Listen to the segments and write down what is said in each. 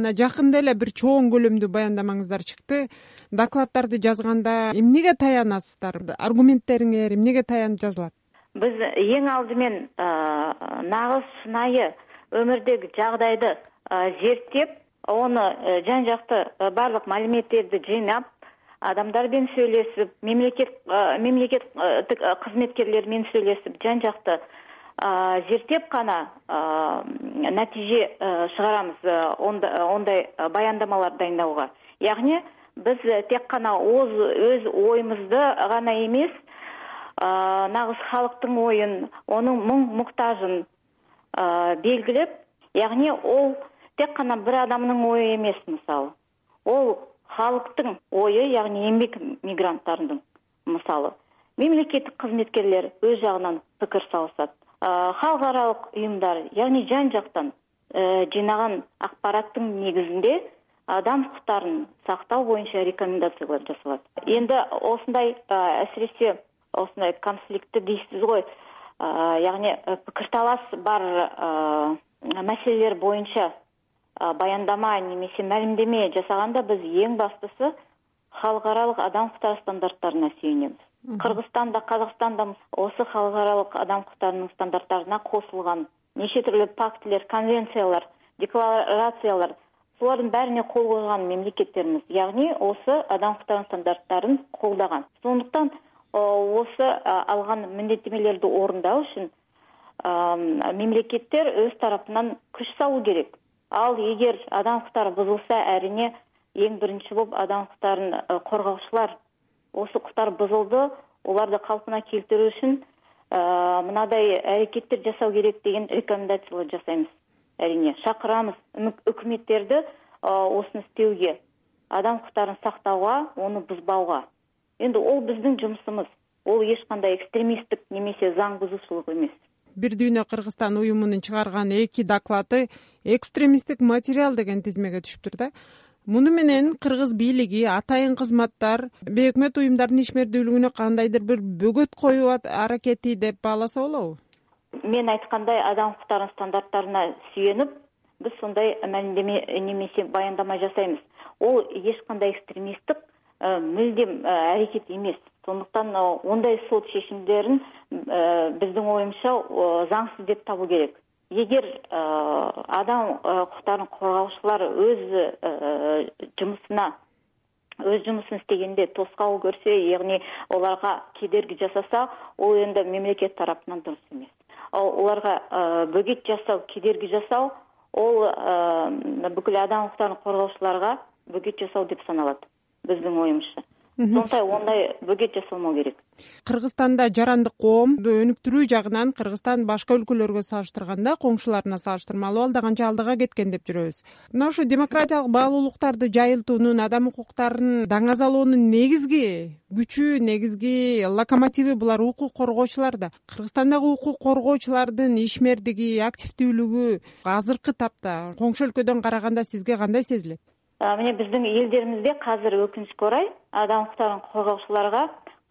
мына жакында эле бир чоң көлөмдүү баяндамаңыздар чыкты. Докладдарды жазганда эмнеге таянасыздар? Аргументтериңер эмнеге таянып жазылат? Биз эң алдымен нагыз шынайы өмүрдөгү жагдайды зерттеп э, жан жакты баардык маалиметтерди жыйнап адамдар менен сүйлөшүп мемлекет мемлекеттик кызметкерлер менен сүйлөшүп жан жакты зерттеп гана натыйже чыгарабыз ондай баяндамалар дайындауга яғни биз тек гана өз оюбузду гана эмес нагыз халыктын оюн онун мұң муктажын белгилеп яғни ол тек гана бир адамдын ою эмес мисалы ол халыктын ою яғни эмгек мигранттардын мисалы мемлекеттик кызметкерлер өз жагынан пикир салышат халкы уюмдар яғни жан жактан э, жыйнаган акпараттын негизинде адам укуктарын сактоо боюнча рекомендациялар жасалат. Эми осундай әсіресе осындай конфликтті дейсиз ғой. Яғни э, пикир талас бар маселелер боюнча баяндама немесе маалимдеме жасаганда биз эң баштысы халык аралык адам укуктары стандарттарына сүйүнөбүз кыргызстан да казакстан да осы халык аралык адам укуктарынын стандарттарына косулган нече түрлүү пактилер конвенциялар декларациялар булардын баарине кол койгон мемлекеттерибиз яғни осы адам укуктарынын стандарттарын колдогон сондуктан осы алган міндеттемелерди орундоо үчүн мемлекеттер өз тарапынан күч салуу керек. Ал адам укуктары бузулса әрине эң биринчи болуп адам укуктарын коргоочулар осы бузулду. Оларды калпына келтирүү үчүн э, мындай аракеттер жасау керек деген рекомендациялар жасайбыз әрине чакырабыз өкмөттерди э, осуну истеуге адам укуктарын сактауга ону бузбауга эми ол биздин жумушубуз ол эч кандай экстремисттик немесе заң бузуучулук эмес бир дүйнө кыргызстан уюмунун чыгарган эки доклады экстремисттик материал деген тизмеге түшүптүр да муну менен кыргыз бийлиги атайын кызматтар бейөкмөт уюмдардын ишмердүүлүгүнө кандайдыр бир бөгөт коюу аракети деп бааласа болобу? Мен айткандай адам укуктарынын стандарттарына сүйөнүп биз сондай маалимдеме немесе баяндама жасайбыз ол эч кандай экстремисттик э, мүлдем э, аракет эмес сондуктан ондай сот чечимдерин э, биздин оюмча заңсыз деп табуу керек эгер адам укуктарын коргоочулар өз жумусуна өз жумусун истегенде тоскоол көрсө яғни оларга кедерги жасаса ол эми мемлекет тарапынан дурус эмес оларга бөгөт жасау кедерги жасау ол бүкүл адам укуктарын коргоочуларга бөгөт жасоо деп саналат биздин оюмча сондай ондай бөгөт жасалмоо керек. Кыргызстанда жарандык коомду өнүктүрүү жагынан кыргызстан башка өлкөлөргө салыштырганда коңшуларына салыштырмалуу алда канча алдыга кеткен деп жүрөбүз. Мына ушу демократиялык баалуулуктарды жайылтуунун адам укуктарын даңазалоонун негизги күчү негизги локомотиви булар укук коргоочулар да кыргызстандагы укук коргоочулардын ишмердиги активдүүлүгү азыркы тапта коңшу өлкөдөн караганда сизге кандай сезилет мына биздин элдеримизде азыр өкүнүчкө орай адам укуктарын коргоочуларга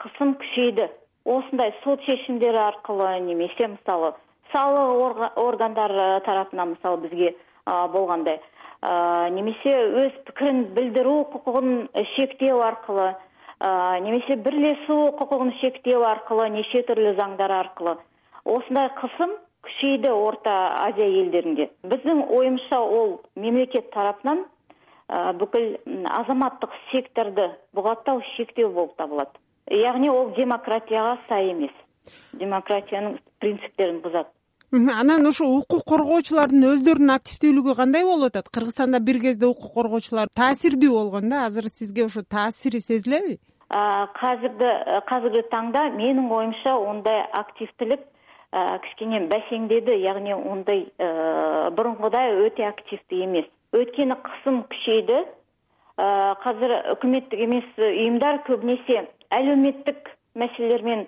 кысым күчөйдү осундай сот чечимдери аркылуу немесе мисалы салык органдары тарапынан мисалы бизге болгондой немесе өз пикирин билдирүү укугун чектөө аркылуу немесе бирлешүү укугун чектөө аркылуу нече түрлүү заңдар аркылуу осундай кысым күчөйдү орто азия элдеринде биздин оюмча ол мемлекет тарапынан бүкүл азаматтык секторду бугаттау шектөө болуп табылат. Яғни ол демократияга сай эмес. Демократиянын принциптерин бузат анан ошо укук коргоочулардын өздөрүнүн активдүүлүгү кандай болуп атат? Кыргызстанда бир кезде укук коргоочулар таасирдүү болгон да азыр сизге ошо таасири сезилеби? Азырды азыркы таңда менин оюмча ондай активдүүлүк кичине бәсеңдеди яғни ондай мурункудай өтө активдүү эмес өйткені кысым күчөйдү азыр өкмөттүк эмес уюмдар көбүнесе әлеуметтик маселелер менен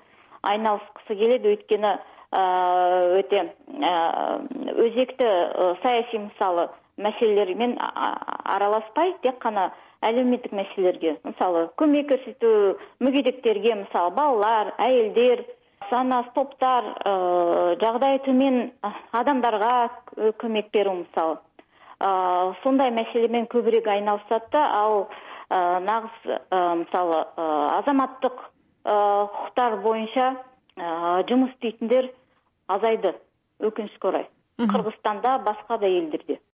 айналышкысы келет өйткөнү өтө өзектүү саясий мисалы маселелер менен аралашпай тек гана әлеуметтик маселелерге мисалы көмөк көрсөтүү мүгедектерге мисалы балалар топтор жагдайы төмөн адамдарга көмөк берүү мисалы сондай маселе менен көбүрөөк айналышат да ал нагыз мисалы азаматтык укуктар боюнча жумуш истейтиндер азайды өкүнүчкө орой кыргызстанда башка да элдерде